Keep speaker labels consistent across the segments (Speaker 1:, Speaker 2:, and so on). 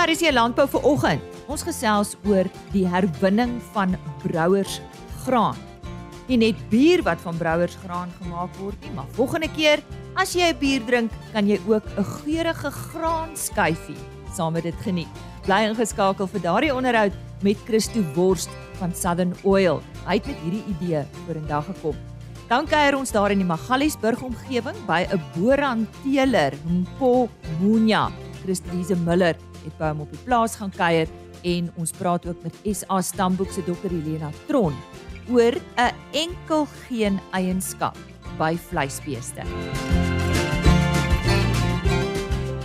Speaker 1: Paris hier landbou vir oggend. Ons gesels oor die herwinning van brouers graan. Nie net bier wat van brouers graan gemaak word nie, maar volgende keer as jy 'n bier drink, kan jy ook 'n geurende graanskyfie saam met dit geniet. Bly ingeskakel vir daardie onderhoud met Christo Worst van Southern Oil. Hy het met hierdie idee vorendag gekom. Dan kuier ons daar in die Magaliesburg omgewing by 'n boerhandteler, Mpo Munya. Christelise Miller het by hom op die plaas gaan kuier en ons praat ook met SA Stamboek se dokter Helena Tron oor 'n enkel geen eienskap by vleisbeeste.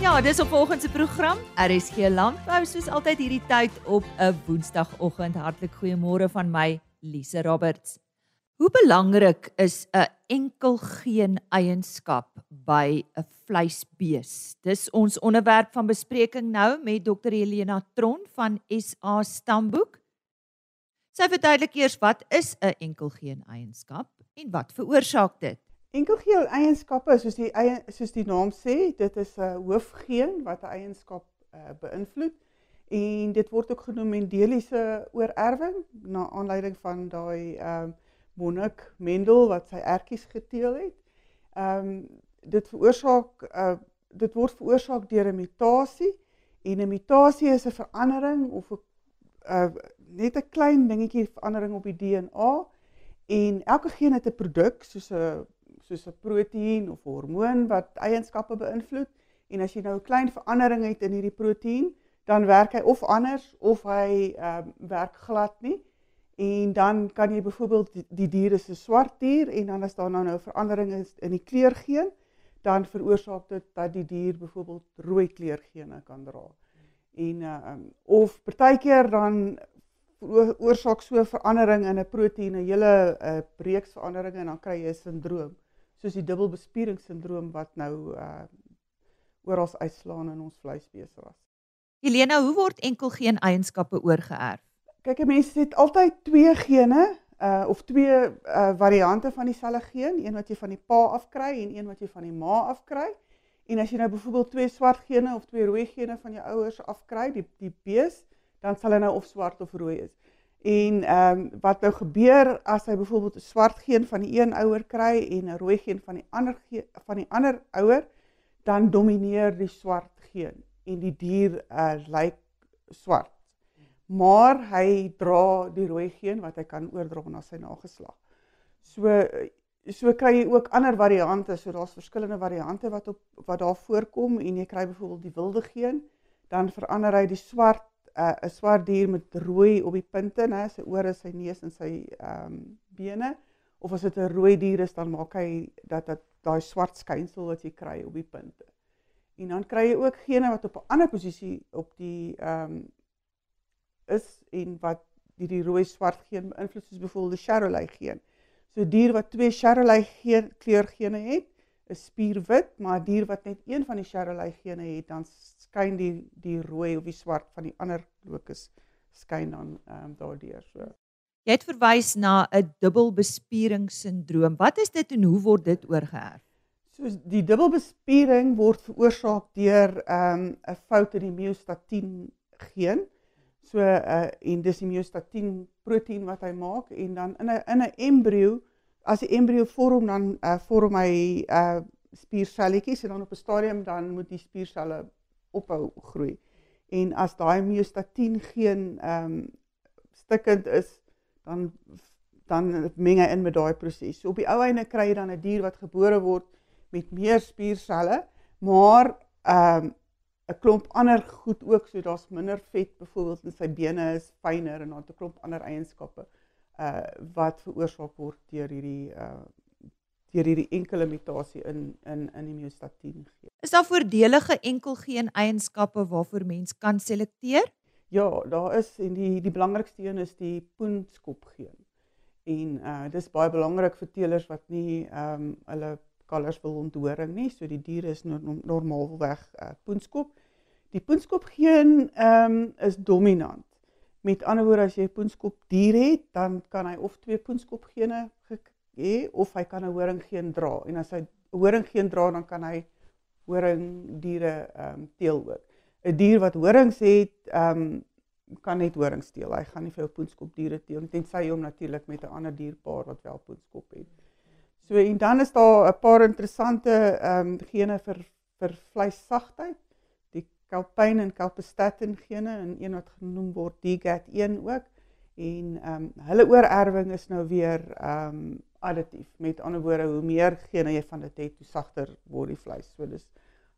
Speaker 1: Ja, dis op volgende program. RSG Landbou soos altyd hierdie tyd op 'n Woensdagoggend. Hartlik goeiemôre van my, Lise Roberts. Hoe belangrik is 'n enkel geen eienskap by 'n vleisbees? Dis ons onderwerp van bespreking nou met Dr Helena Tron van SA Stamboek. Sy verduidelik eers wat is 'n enkel geen eienskap en wat veroorsaak dit?
Speaker 2: Enkelgeel eienskappe soos die soos die naam sê, dit is 'n hoofgeen wat 'n eienskap uh, beïnvloed en dit word ook genoem endeliese oorerwing na aanleiding van daai ehm uh, monnik Mendel wat sy ertjies geteel het. Ehm um, dit veroorsaak uh, dit word veroorsaak deur 'n mutasie en 'n mutasie is 'n verandering of 'n uh, net 'n klein dingetjie verandering op die DNA en elke geen het 'n produk soos 'n soos 'n proteïen of hormoon wat eienskappe beïnvloed en as jy nou 'n klein verandering het in hierdie proteïen dan werk hy of anders of hy ehm uh, werk glad nie en dan kan jy byvoorbeeld die, die dier is 'n swart dier en dan as daar nou nou verandering is in die kleurgeen dan veroorsaak dit dat die dier byvoorbeeld rooi kleurgene kan dra en uh, of partykeer dan oorsaak so 'n verandering in 'n proteïen 'n hele uh, breeksverandering en dan kry jy 'n sindroom soos die dubbelbespieringssindroom wat nou uh oral uitslaan in ons vleisbeeste was.
Speaker 1: Helena, hoe word enkel geen eienskappe oorgeerf?
Speaker 2: Kyk, mense het altyd twee gene uh of twee uh variante van dieselfde geen, een wat jy van die pa afkry en een wat jy van die ma afkry. En as jy nou byvoorbeeld twee swart gene of twee rooi gene van jou ouers afkry, die die bees, dan sal hy nou of swart of rooi is. En ehm um, wat nou gebeur as hy byvoorbeeld 'n swart geen van die een ouer kry en 'n rooi geen van die ander van die ander ouer, dan domineer die swart geen en die dier uh, lyk swart. Maar hy dra die rooi geen wat hy kan oordra na sy nageslag. So so kry jy ook ander variante, so daar's verskillende variante wat op wat daar voorkom en jy kry byvoorbeeld die wilde geen, dan verander hy die swart 'n uh, swart dier met rooi op die punte, né, sy ore, sy neus en sy ehm um, bene. Of as dit 'n rooi dier is, dan maak hy dat dit daai swart skynsel wat jy kry op die punte. En dan kry jy ook gene wat op 'n ander posisie op die ehm um, is en wat die die rooi swart geen beïnvloed soos byvoorbeeld die Charolais geen. So dier wat twee Charolais geen kleurgene het, is spierwit, maar dier wat net een van die Charolais gene het, dan skyn die die rooi of die swart van die ander lokus skyn dan ehm um, daardeur so.
Speaker 1: Jy het verwys na 'n dubbelbespieringssindroom. Wat is dit en hoe word dit oorgeerf?
Speaker 2: So die dubbelbespiering word veroorsaak deur ehm um, 'n fout in die myostatin geen. So uh en dis die myostatin proteïen wat hy maak en dan in 'n in 'n embrio as die embrio vorm dan uh vorm hy uh spierselletjies en dan op 'n stadium dan moet die spierselle ophou groei. En as daai myostatin geen ehm um, stikkend is, dan dan meng hy in met daai proses. So op die ou einde kry jy dan 'n dier wat gebore word met meer spierselle, maar ehm um, 'n klomp ander goed ook, so daar's minder vet byvoorbeeld in sy bene is fyner en dan 'n klomp ander eienskappe uh wat veroorsaak word deur hierdie uh deur hierdie enkele mutasie in in in die myostatin gee.
Speaker 1: Is daar voordelige enkelgeen eienskappe waarvoor mens kan selekteer?
Speaker 2: Ja, daar is en die die belangrikste een is die poenskopgeen. En uh dis baie belangrik vir teelers wat nie ehm um, hulle kalvers wil onthoring nie, so die diere is normaalweg uh poenskop. Die poenskopgeen ehm um, is dominant. Met ander woorde as jy poenskop dier het, dan kan hy of twee poenskopgene hê of hy kan 'n horinggeen dra en as hy horinggeen dra dan kan hy horingdiere ehm um, teel ook. 'n dier wat horings het, ehm um, kan net horing steel. Hy gaan nie vir jou poenskop diere teel tensy hy hom natuurlik met 'n ander dierpaar wat wel poenskop het. So en dan is daar 'n paar interessante ehm um, gene vir vir vleissagtheid. Die calpain en calpistatin gene en een wat genoem word DGAT1 ook. En ehm um, hulle oorerwing is nou weer ehm um, additief. Met ander woorde, hoe meer gene jy van dit het, hoe sagter word die vleis. So dis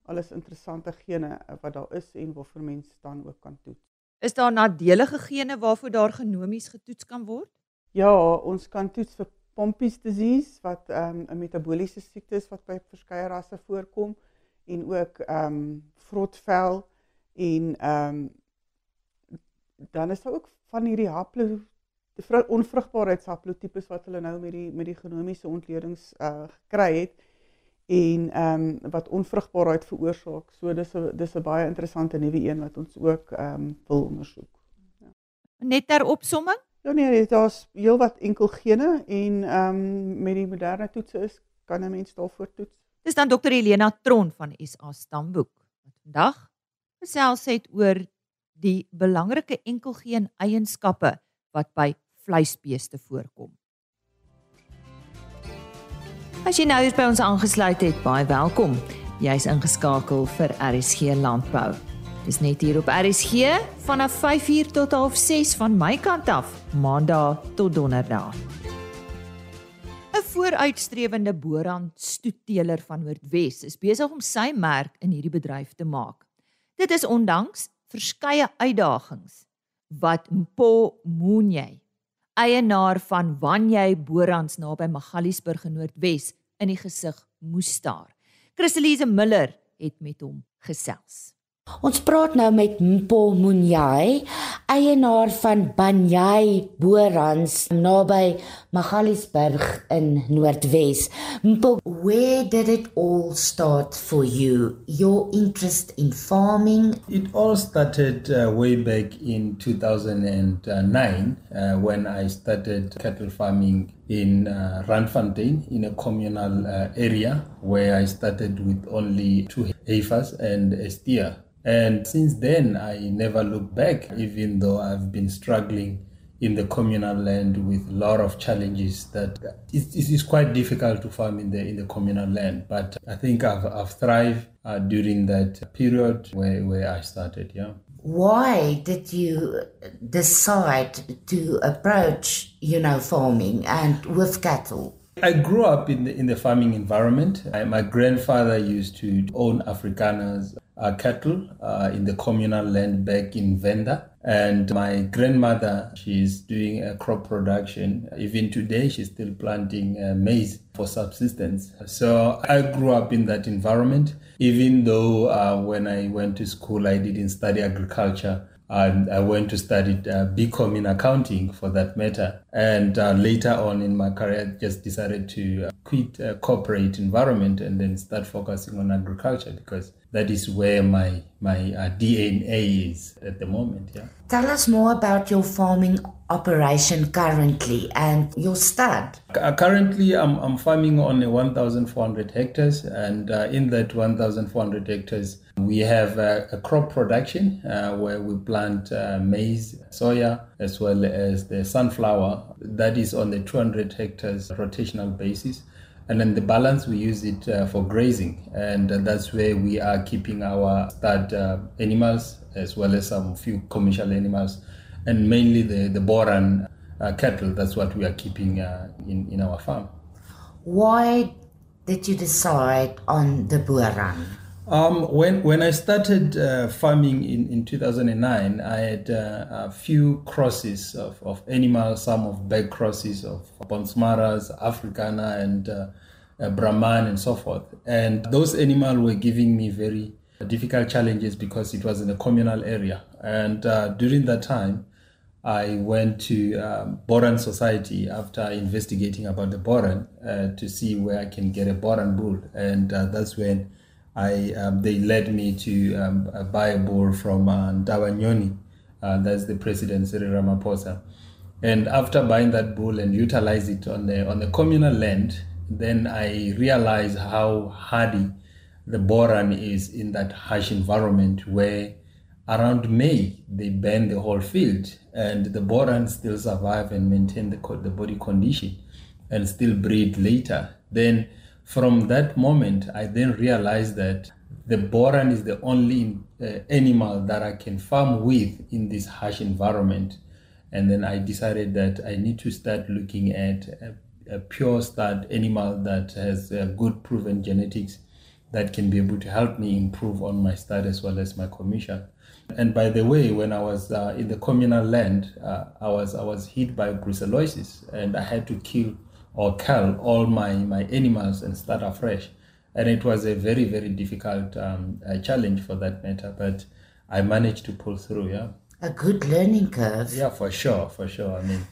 Speaker 2: alles interessante gene wat daar is en waarvoor mense dan ook kan toets.
Speaker 1: Is daar nadelige gene waarvoor daar genomies getoets kan word?
Speaker 2: Ja, ons kan toets vir Pompey's disease wat ehm, 'n um, metabooliese siekte is wat by verskeie rasse voorkom en ook ehm um, vrotvel en ehm um, dan is daar ook van hierdie haplo onvrugbaarheidsaplotipes wat hulle nou met die met die genomiese ontledings uh gekry het en ehm um, wat onvrugbaarheid veroorsaak. So dis 'n dis 'n baie interessante nuwe een wat ons ook ehm um, wil ondersoek. Ja.
Speaker 1: Net ter opsomming?
Speaker 2: Ja nee, daar's heelwat enkel gene en ehm um, met die moderne toetse is kan 'n mens daarvoor toets.
Speaker 1: Dis dan Dr. Helena Tron van SA Stamboek wat vandag gesels het oor die belangrike enkelgeen eienskappe wat by vleisbeeste voorkom. As jy nou hier by ons aangesluit het, baie welkom. Jy's ingeskakel vir RSG Landbou. Dis net hier op RSG vanaf 5uur tot 6 van my kant af, Maandag tot Donderdag. 'n Vooruitstrewende boerant stoeteler van Noordwes is besig om sy merk in hierdie bedryf te maak. Dit is ondanks verskeie uitdagings wat Mpo Mooney eienaar van Wanjay Borans naby Magaliesburg in Noordwes in die gesig moes staar. Christelise Miller het met hom gesels.
Speaker 3: Ons praat nou met Mpo Munyai, eienaar van Banyai Borans naby Magaliesberg in Noordwes. Mpo, where did it all start for you? Your interest in farming?
Speaker 4: It all started uh, way back in 2009 uh, when I started cattle farming in uh, Randfontein in a communal uh, area where I started with only two heifers and a steer. And since then, I never looked back, even though I've been struggling in the communal land with a lot of challenges that it, is quite difficult to farm in the in the communal land. But I think I've, I've thrived uh, during that period where, where I started. Yeah.
Speaker 3: Why did you decide to approach, you know, farming and with cattle?
Speaker 4: I grew up in the, in the farming environment. I, my grandfather used to own Afrikaners uh, cattle uh, in the communal land back in Venda. And my grandmother, she's doing a crop production. Even today, she's still planting uh, maize for subsistence. So I grew up in that environment, even though uh, when I went to school, I didn't study agriculture. And I went to study uh, BCom in accounting for that matter. And uh, later on in my career, I just decided to uh, quit a corporate environment and then start focusing on agriculture because that is where my my uh, DNA is at the moment. Yeah.
Speaker 3: Tell us more about your farming operation currently and your stud.
Speaker 4: Uh, currently, I'm I'm farming on a 1,400 hectares, and uh, in that 1,400 hectares, we have a crop production uh, where we plant uh, maize, soya, as well as the sunflower. That is on the 200 hectares rotational basis and then the balance we use it uh, for grazing. And uh, that's where we are keeping our stud uh, animals as well as some few commercial animals and mainly the the boran uh, cattle. That's what we are keeping uh, in in our farm.
Speaker 3: Why did you decide on the boran
Speaker 4: um, when when I started uh, farming in, in 2009, I had uh, a few crosses of, of animals, some of bag crosses of Bonsmaras, Afrikaner, and uh, uh, Brahman, and so forth. And those animals were giving me very difficult challenges because it was in a communal area. And uh, during that time, I went to um, Boran Society after investigating about the Boran uh, to see where I can get a Boran bull. And that's when I um, they led me to um, buy a bull from uh, uh, that's the president Cyril Ramaphosa. And after buying that bull and utilize it on the on the communal land, then I realized how hardy the boran is in that harsh environment where around May, they burn the whole field, and the boran still survive and maintain the, the body condition and still breed later. Then, from that moment, I then realized that the boran is the only uh, animal that I can farm with in this harsh environment. And then I decided that I need to start looking at a, a pure stud animal that has uh, good proven genetics that can be able to help me improve on my stud as well as my commission. And by the way, when I was uh, in the communal land, uh, I was I was hit by brucellosis, and I had to kill or cull all my my animals and start afresh. And it was a very very difficult um, uh, challenge for that matter but i managed to pull through yeah.
Speaker 3: A good learning curve.
Speaker 4: Yeah for sure for sure. I mean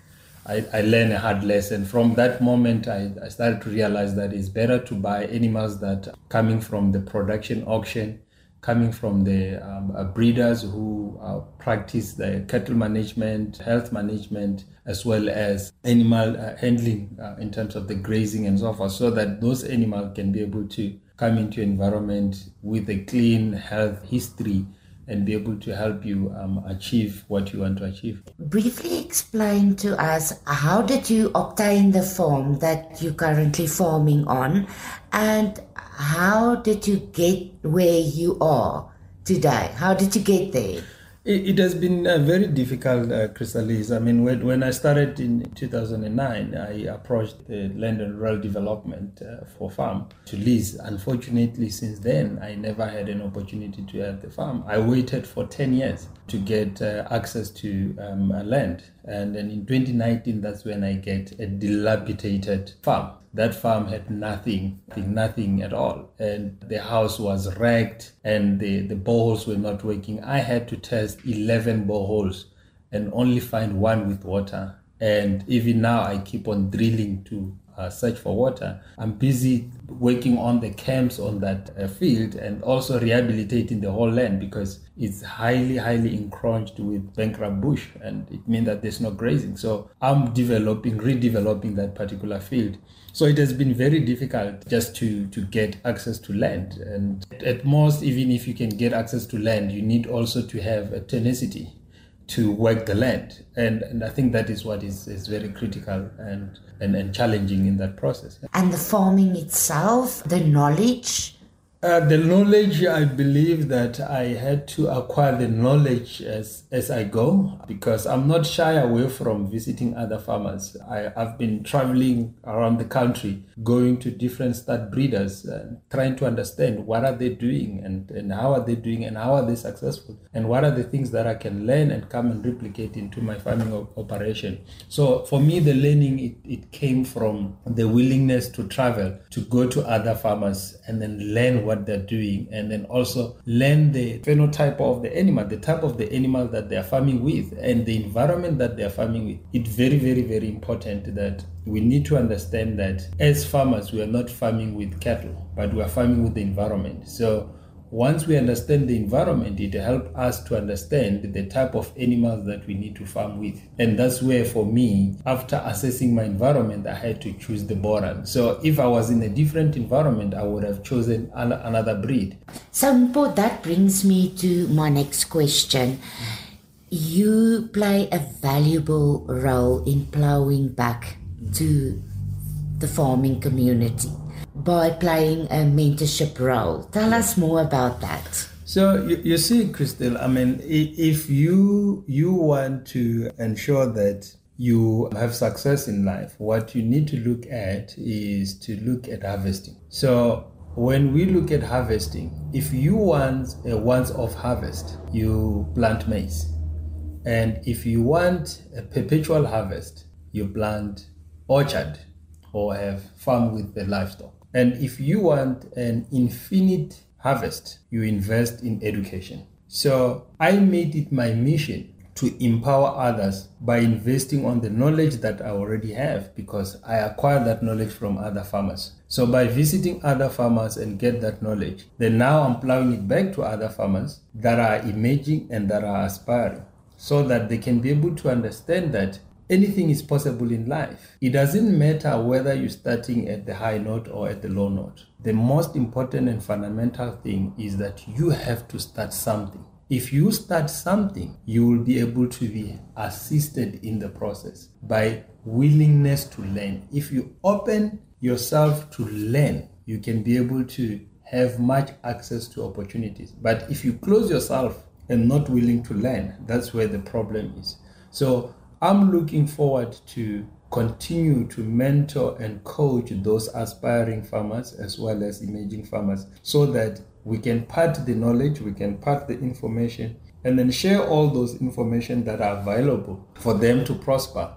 Speaker 4: I, I learned a hard lesson. From that moment I, I started to realize that it's better to buy animals that coming from the production auction coming from the um, uh, breeders who uh, practice the cattle management, health management, as well as animal uh, handling uh, in terms of the grazing and so forth, so that those animals can be able to come into environment with a clean health history and be able to help you um, achieve what you want to achieve.
Speaker 3: Briefly explain to us how did you obtain the farm that you're currently farming on and how did you get where you are today? How did you get there?
Speaker 4: It, has been uh, very difficult, uh. I mean, when, when I started in 2009, I approached the Land and Rural Development uh, for farm to lease. Unfortunately, since then, I never had an opportunity to have the farm. I waited for 10 years to get uh, access to um, land. And then in 2019, that's when I get a dilapidated farm that farm had nothing, nothing at all. And the house was wrecked and the, the boreholes were not working. I had to test 11 boreholes and only find one with water. And even now, I keep on drilling to uh, search for water. I'm busy working on the camps on that uh, field and also rehabilitating the whole land because it's highly, highly encroached with bankrupt bush and it means that there's no grazing. So I'm developing, redeveloping that particular field. So it has been very difficult just to, to get access to land. And at most, even if you can get access to land, you need also to have a tenacity to work the land. And, and I think that is what is, is very critical and, and, and challenging in that process.
Speaker 3: And the farming itself, the knowledge
Speaker 4: uh, the knowledge, I believe that I had to acquire the knowledge as, as I go because I'm not shy away from visiting other farmers. I, have been traveling around the country, going to different stud breeders trying to understand what are they doing and, and how are they doing and how are they successful and what are the things that I can learn and come and replicate into my farming operation. So for me, the learning, it, it came from the willingness to travel, to go to other farmers and then learn what what they're doing and then also learn the phenotype of the animal, the type of the animal that they are farming with and the environment that they are farming with. It's very, very, very important that we need to understand that as farmers, we are not farming with cattle, but we are farming with the environment. So once we understand the environment, it helps us to understand the type of animals that we need to farm with. And that's where, for me, after assessing my environment, I had to choose the boran. So if I was in a different environment, I would have chosen another breed.
Speaker 3: So, that brings me to my next question. You play a valuable role in plowing back to the farming community by playing a mentorship role. Tell us more about that.
Speaker 4: So you, you see, Christal, I mean, if you you want to ensure that you have success in life, what you need to look at is to look at harvesting. So when we look at harvesting, if you want a once-off harvest, you plant maize. And if you want a perpetual harvest, you plant orchard or have farm with the livestock. And if you want an infinite harvest, you invest in education. So I made it my mission to empower others by investing on the knowledge that I already have because I acquired that knowledge from other farmers. So by visiting other farmers and get that knowledge, then now I'm plowing it back to other farmers that are emerging and that are aspiring so that they can be able to understand that anything is possible in life. It doesn't matter whether you're starting at the high note or at the low note. The most important and fundamental thing is that you have to start something. if you start something, you will be able to be assisted in the process by willingness to learn. If you open yourself to learn, you can be able to have much access to opportunities. But if you close yourself and not willing to learn, that's where the problem is. So I'm looking forward to continue to mentor and coach those aspiring farmers as well as emerging farmers so that we can part the knowledge, we can part the information, and then share all those information that are available for them to prosper.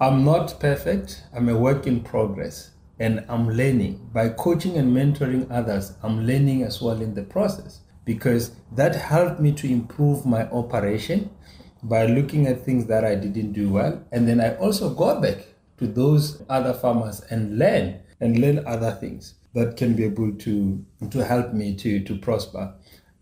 Speaker 4: I'm not perfect, I'm a work in progress and I'm learning. By coaching and mentoring others, I'm learning as well in the process because that helped me to improve my operation by looking at things that I didn't do well. And then I also go back to those other farmers and learn and learn other things that can be able to, to help me to, to prosper.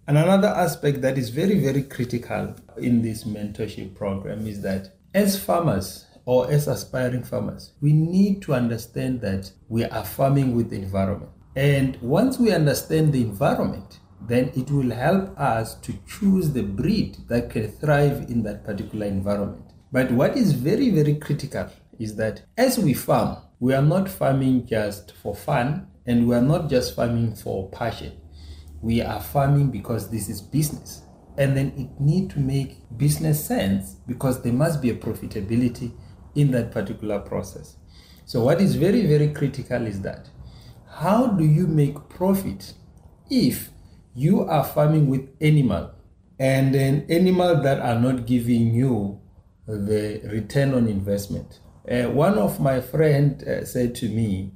Speaker 4: And another aspect that is very, very critical in this mentorship program is that as farmers or as aspiring farmers, we need to understand that we are farming with the environment. And once we understand the environment, then it will help us to choose the breed that can thrive in that particular environment. But what is very, very critical is that as we farm, we are not farming just for fun and we are not just farming for passion. We are farming because this is business. And then it need to make business sense because there must be a profitability in that particular process. So what is very, very critical is that how do you make profit if you are farming with animal and then animal that are not giving you the return on investment. Uh, one of my friend uh, said to me,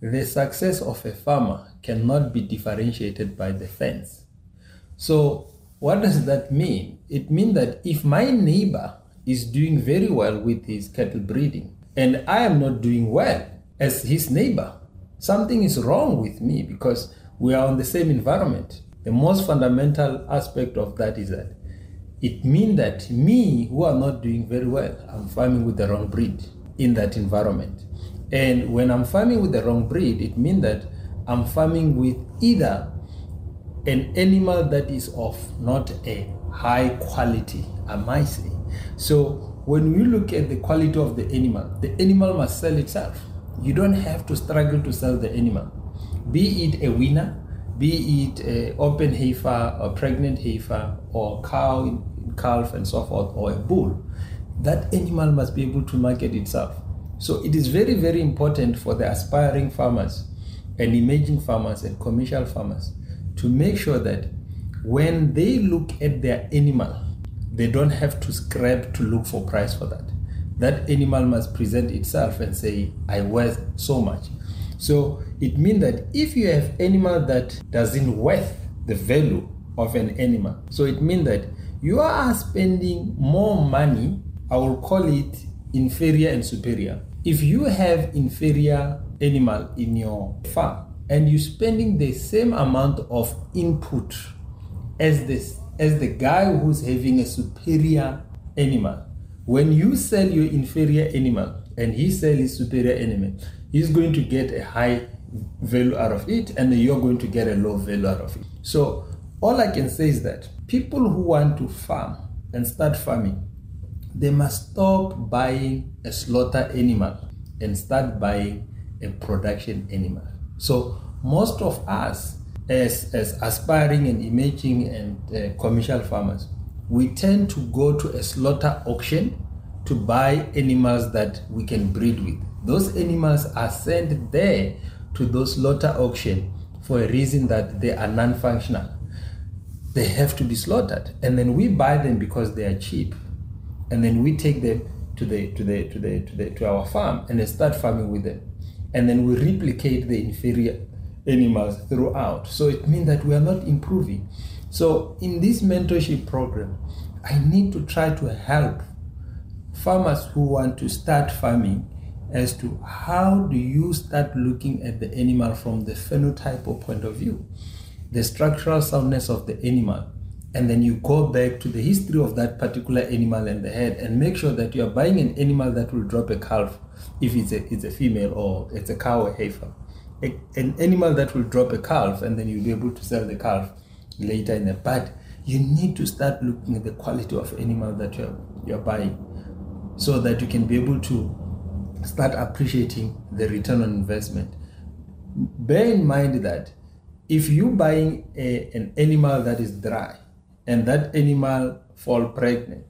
Speaker 4: the success of a farmer cannot be differentiated by the fence. So what does that mean? It means that if my neighbor is doing very well with his cattle breeding and I am not doing well as his neighbor, something is wrong with me because we are on the same environment. The most fundamental aspect of that is that it means that me, who are not doing very well, I'm farming with the wrong breed in that environment. And when I'm farming with the wrong breed, it means that I'm farming with either an animal that is of not a high quality, I might say. So when we look at the quality of the animal, the animal must sell itself. You don't have to struggle to sell the animal. Be it a winner, be it open heifer, a pregnant heifer, or cow, calf, and so forth, or a bull, that animal must be able to market itself. So it is very, very important for the aspiring farmers and emerging farmers and commercial farmers to make sure that when they look at their animal, they don't have to scrap to look for price for that. That animal must present itself and say, I worth so much. So it means that if you have animal that doesn't worth the value of an animal, so it means that you are spending more money, I will call it inferior and superior. If you have inferior animal in your farm and you're spending the same amount of input as this as the guy who's having a superior animal, when you sell your inferior animal and he sells his superior animal, he's going to get a high value out of it and you're going to get a low value out of it. So all I can say is that people who want to farm and start farming, they must stop buying a slaughter animal and start buying a production animal. So most of us as, as aspiring and emerging and uh, commercial farmers, we tend to go to a slaughter auction to buy animals that we can breed with. Those animals are sent there to those slaughter auction for a reason that they are non-functional. They have to be slaughtered, and then we buy them because they are cheap, and then we take them to the to the to the to, the, to our farm and start farming with them, and then we replicate the inferior animals throughout. So it means that we are not improving. So in this mentorship program, I need to try to help farmers who want to start farming as to how do you start looking at the animal from the phenotypal point of view, the structural soundness of the animal, and then you go back to the history of that particular animal and the head and make sure that you are buying an animal that will drop a calf if it's a, it's a female or it's a cow or heifer. A, an animal that will drop a calf and then you'll be able to sell the calf later in the but you need to start looking at the quality of animal that you're, you're buying so that you can be able to start appreciating the return on investment. Bear in mind that if you're buying a, an animal that is dry and that animal fall pregnant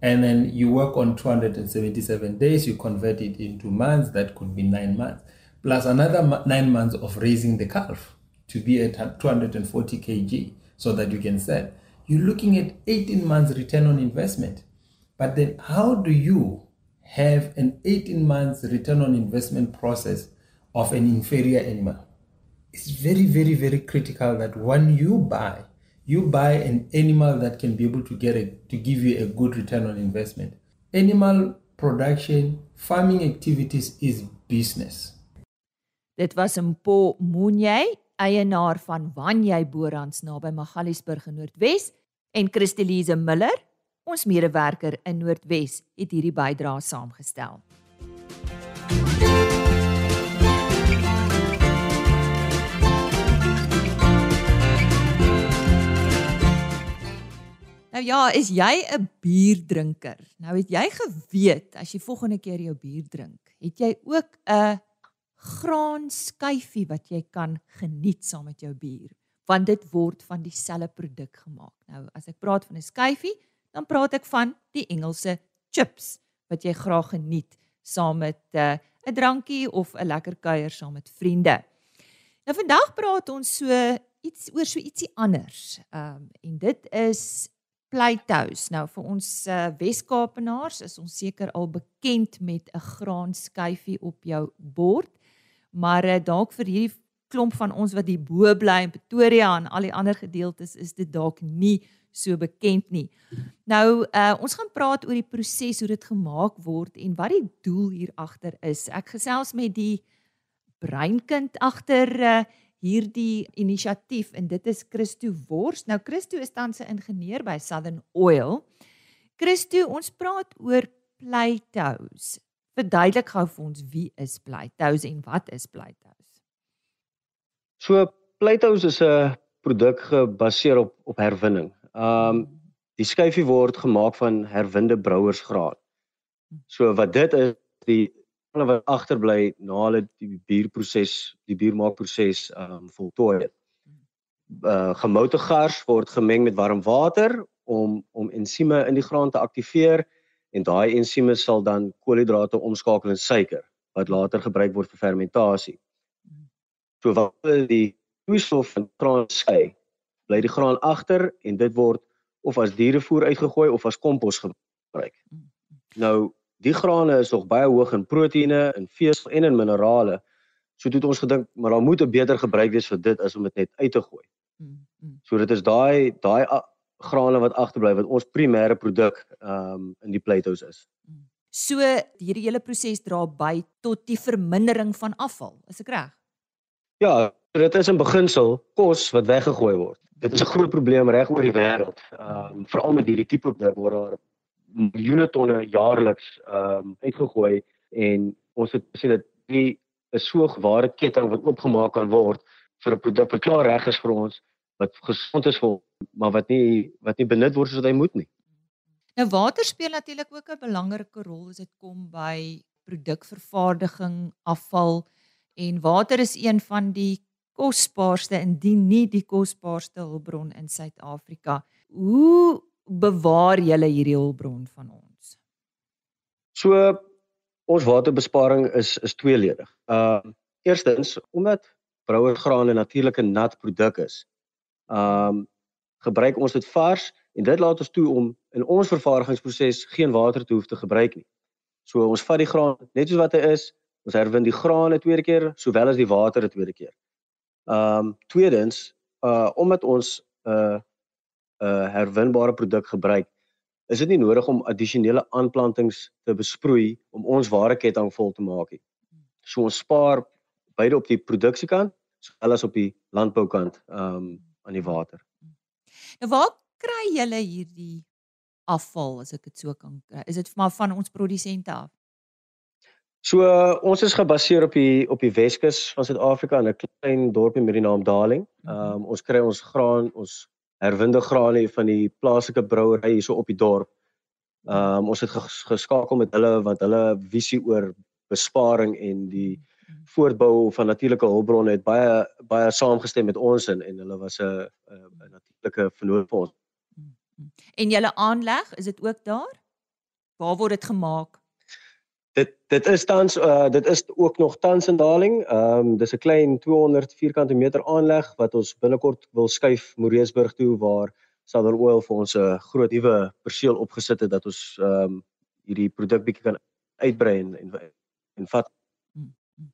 Speaker 4: and then you work on 277 days you convert it into months that could be nine months plus another nine months of raising the calf to be at 240 kg so that you can sell you're looking at 18 months return on investment but then how do you have an 18 months return on investment process of an inferior animal. It's very very very critical that when you buy you buy an animal that can be able to get a, to give you a good return on investment. Animal production farming activities is business.
Speaker 1: Dit was Mpho Munyai eienaar van Vhanyai Borans naby Magaliesburg in Noordwes en Christal-Lize Muller ons medewerker in Noordwes het hierdie bydrae saamgestel Nou ja, is jy 'n bierdrinker? Nou het jy geweet as jy volgende keer jou bier drink, het jy ook 'n graanskyfie wat jy kan geniet saam met jou bier, want dit word van dieselfde produk gemaak. Nou, as ek praat van 'n skyfie, dan praat ek van die Engelse chips wat jy graag geniet saam met eh, 'n uh, drankie of 'n lekker kuier saam met vriende. Nou vandag praat ons so iets oor so ietsie anders. Ehm um, en dit is pleitous. Nou vir ons uh, Wes-Kaapenaars is ons seker al bekend met 'n graanskyfie op jou bord. Maar uh, dalk vir hierdie klomp van ons wat hier bo bly in Pretoria en al die ander gedeeltes is dit dalk nie so bekend nie. Nou uh, ons gaan praat oor die proses hoe dit gemaak word en wat die doel hier agter is. Ek gesels met die breinkind agter uh, hierdie inisiatief en dit is Christo Wors. Nou Christo is tans 'n ingenieur by Southern Oil. Christo, ons praat oor pleitous. Verduidelik gou vir ons wie is pleitous en wat is pleitous?
Speaker 5: So pleitous is 'n produk gebaseer op op herwinning. Um die skyfie word gemaak van herwinde brouersgraan. So wat dit is, die hulle wat agterbly na hulle die bierproses, die biermaakproses um, voltooi het. Uh gemoute gars word gemeng met warm water om om ensieme in die graan te aktiveer en daai ensieme sal dan koolhidrate omskakel in suiker wat later gebruik word vir fermentasie. So wat die vloeistof in graan skei, bly die graan agter en dit word of as dierevoer uitgegooi of as kompos gebruik. Nou Die grane is nog baie hoog in proteïene, in vesel en in minerale. So het ons gedink, maar daar moet 'n beter gebruik wees vir dit as om dit net uit te gooi. So dit is daai daai grane wat agterbly wat ons primêre produk ehm um, in die pleitous is.
Speaker 1: So hierdie hele proses dra by tot die vermindering van afval, is ek reg?
Speaker 5: Ja, dit is in beginsel kos wat weggegooi word. Dit is 'n groot probleem reg oor die wêreld. Ehm um, veral met hierdie tipe produk waar daar miljoene tonne jaarliks ehm um, uitgegooi en ons het gesê dat die 'n so ware ketting wat oopgemaak kan word vir 'n produk wat klaar reg is vir ons wat gesond is vir maar wat nie wat nie benut word soos wat hy moet nie.
Speaker 1: Nou water speel natuurlik ook 'n belangrike rol as dit kom by produkvervaardiging, afval en water is een van die kosbaarste indien nie die kosbaarste hulpbron in Suid-Afrika. Hoe bewaar julle hierdie hulpbron van ons?
Speaker 5: So ons waterbesparing is is tweeledig. Uh eerstens omdat brouergraan 'n natuurlike nat produk is. Um gebruik ons dit vars en dit laat ons toe om in ons vervaardigingsproses geen water te hoef te gebruik nie. So ons vat die graan net soos wat hy is, ons herwin die graan 'n tweede keer sowel as die water 'n tweede keer. Um tweedens uh omdat ons uh 'n uh, herwinbare produk gebruik, is dit nie nodig om addisionele aanplantings te besproei om ons ware ketting vol te maak nie. So ons spaar beide op die produksiekant sowel as op die landboukant um aan die water.
Speaker 1: Nou waar kry julle hierdie afval as ek dit so kan kry? Is dit maar van ons produsente af?
Speaker 5: So uh, ons is gebaseer op die op die Weskus van Suid-Afrika in 'n klein dorpie met die naam Darling. Um ons kry ons graan, ons herwinde graan nie van die plaaslike brouery hierso op die dorp. Ehm um, ons het geskakel met hulle wat hulle visie oor besparing en die voortbou van natuurlike hulpbronne het baie baie saamgestem met ons en en hulle was 'n 'n natuurlike vernoot vir ons.
Speaker 1: En julle aanleg, is dit ook daar? Waar word dit gemaak?
Speaker 5: Dit dit is tans uh dit is ook nog tans in daling. Ehm um, dis 'n klein 200 vierkante meter aanleg wat ons binnekort wil skuif Moreesburg toe waar Southern Oil vir ons 'n groot nuwe perseel opgesit het dat ons ehm um, hierdie produk bietjie kan uitbrei en en, en vat. Hmm,
Speaker 1: hmm.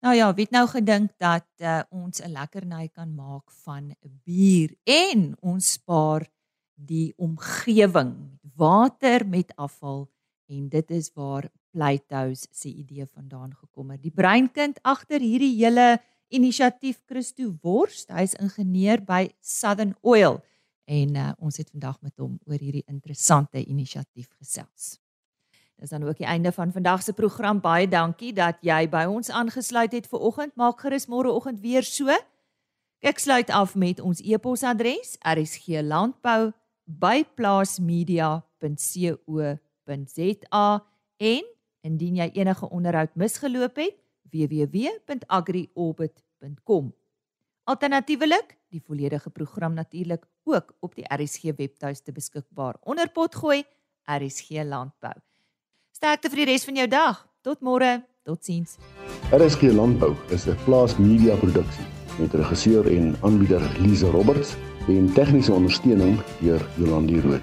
Speaker 1: Nou ja, wie het nou gedink dat uh, ons 'n lekkerny kan maak van bier en ons spaar die omgewing, water met afval en dit is waar Playtoes se idee vandaan gekom het. Die breinkind agter hierdie hele inisiatief Christo Worst, hy's ingenieur by Southern Oil en uh, ons het vandag met hom oor hierdie interessante inisiatief gesels. Dis dan ook die einde van vandag se program. Baie dankie dat jy by ons aangesluit het vir oggend. Maak gerus môre oggend weer so. Ek sluit af met ons e-posadres: rsglandbou@plaasmedia.co.za en Indien jy enige onderhoud misgeloop het, www.agriorbit.com. Alternatiefelik, die volledige program natuurlik ook op die RSG webtuiste beskikbaar onder potgooi RSG landbou. Sterkte vir die res van jou dag. Tot môre. Totsiens.
Speaker 6: RSG landbou is 'n plaas media produksie met regisseur en aanbieder Lize Roberts en tegniese ondersteuning deur Jolande Rooi.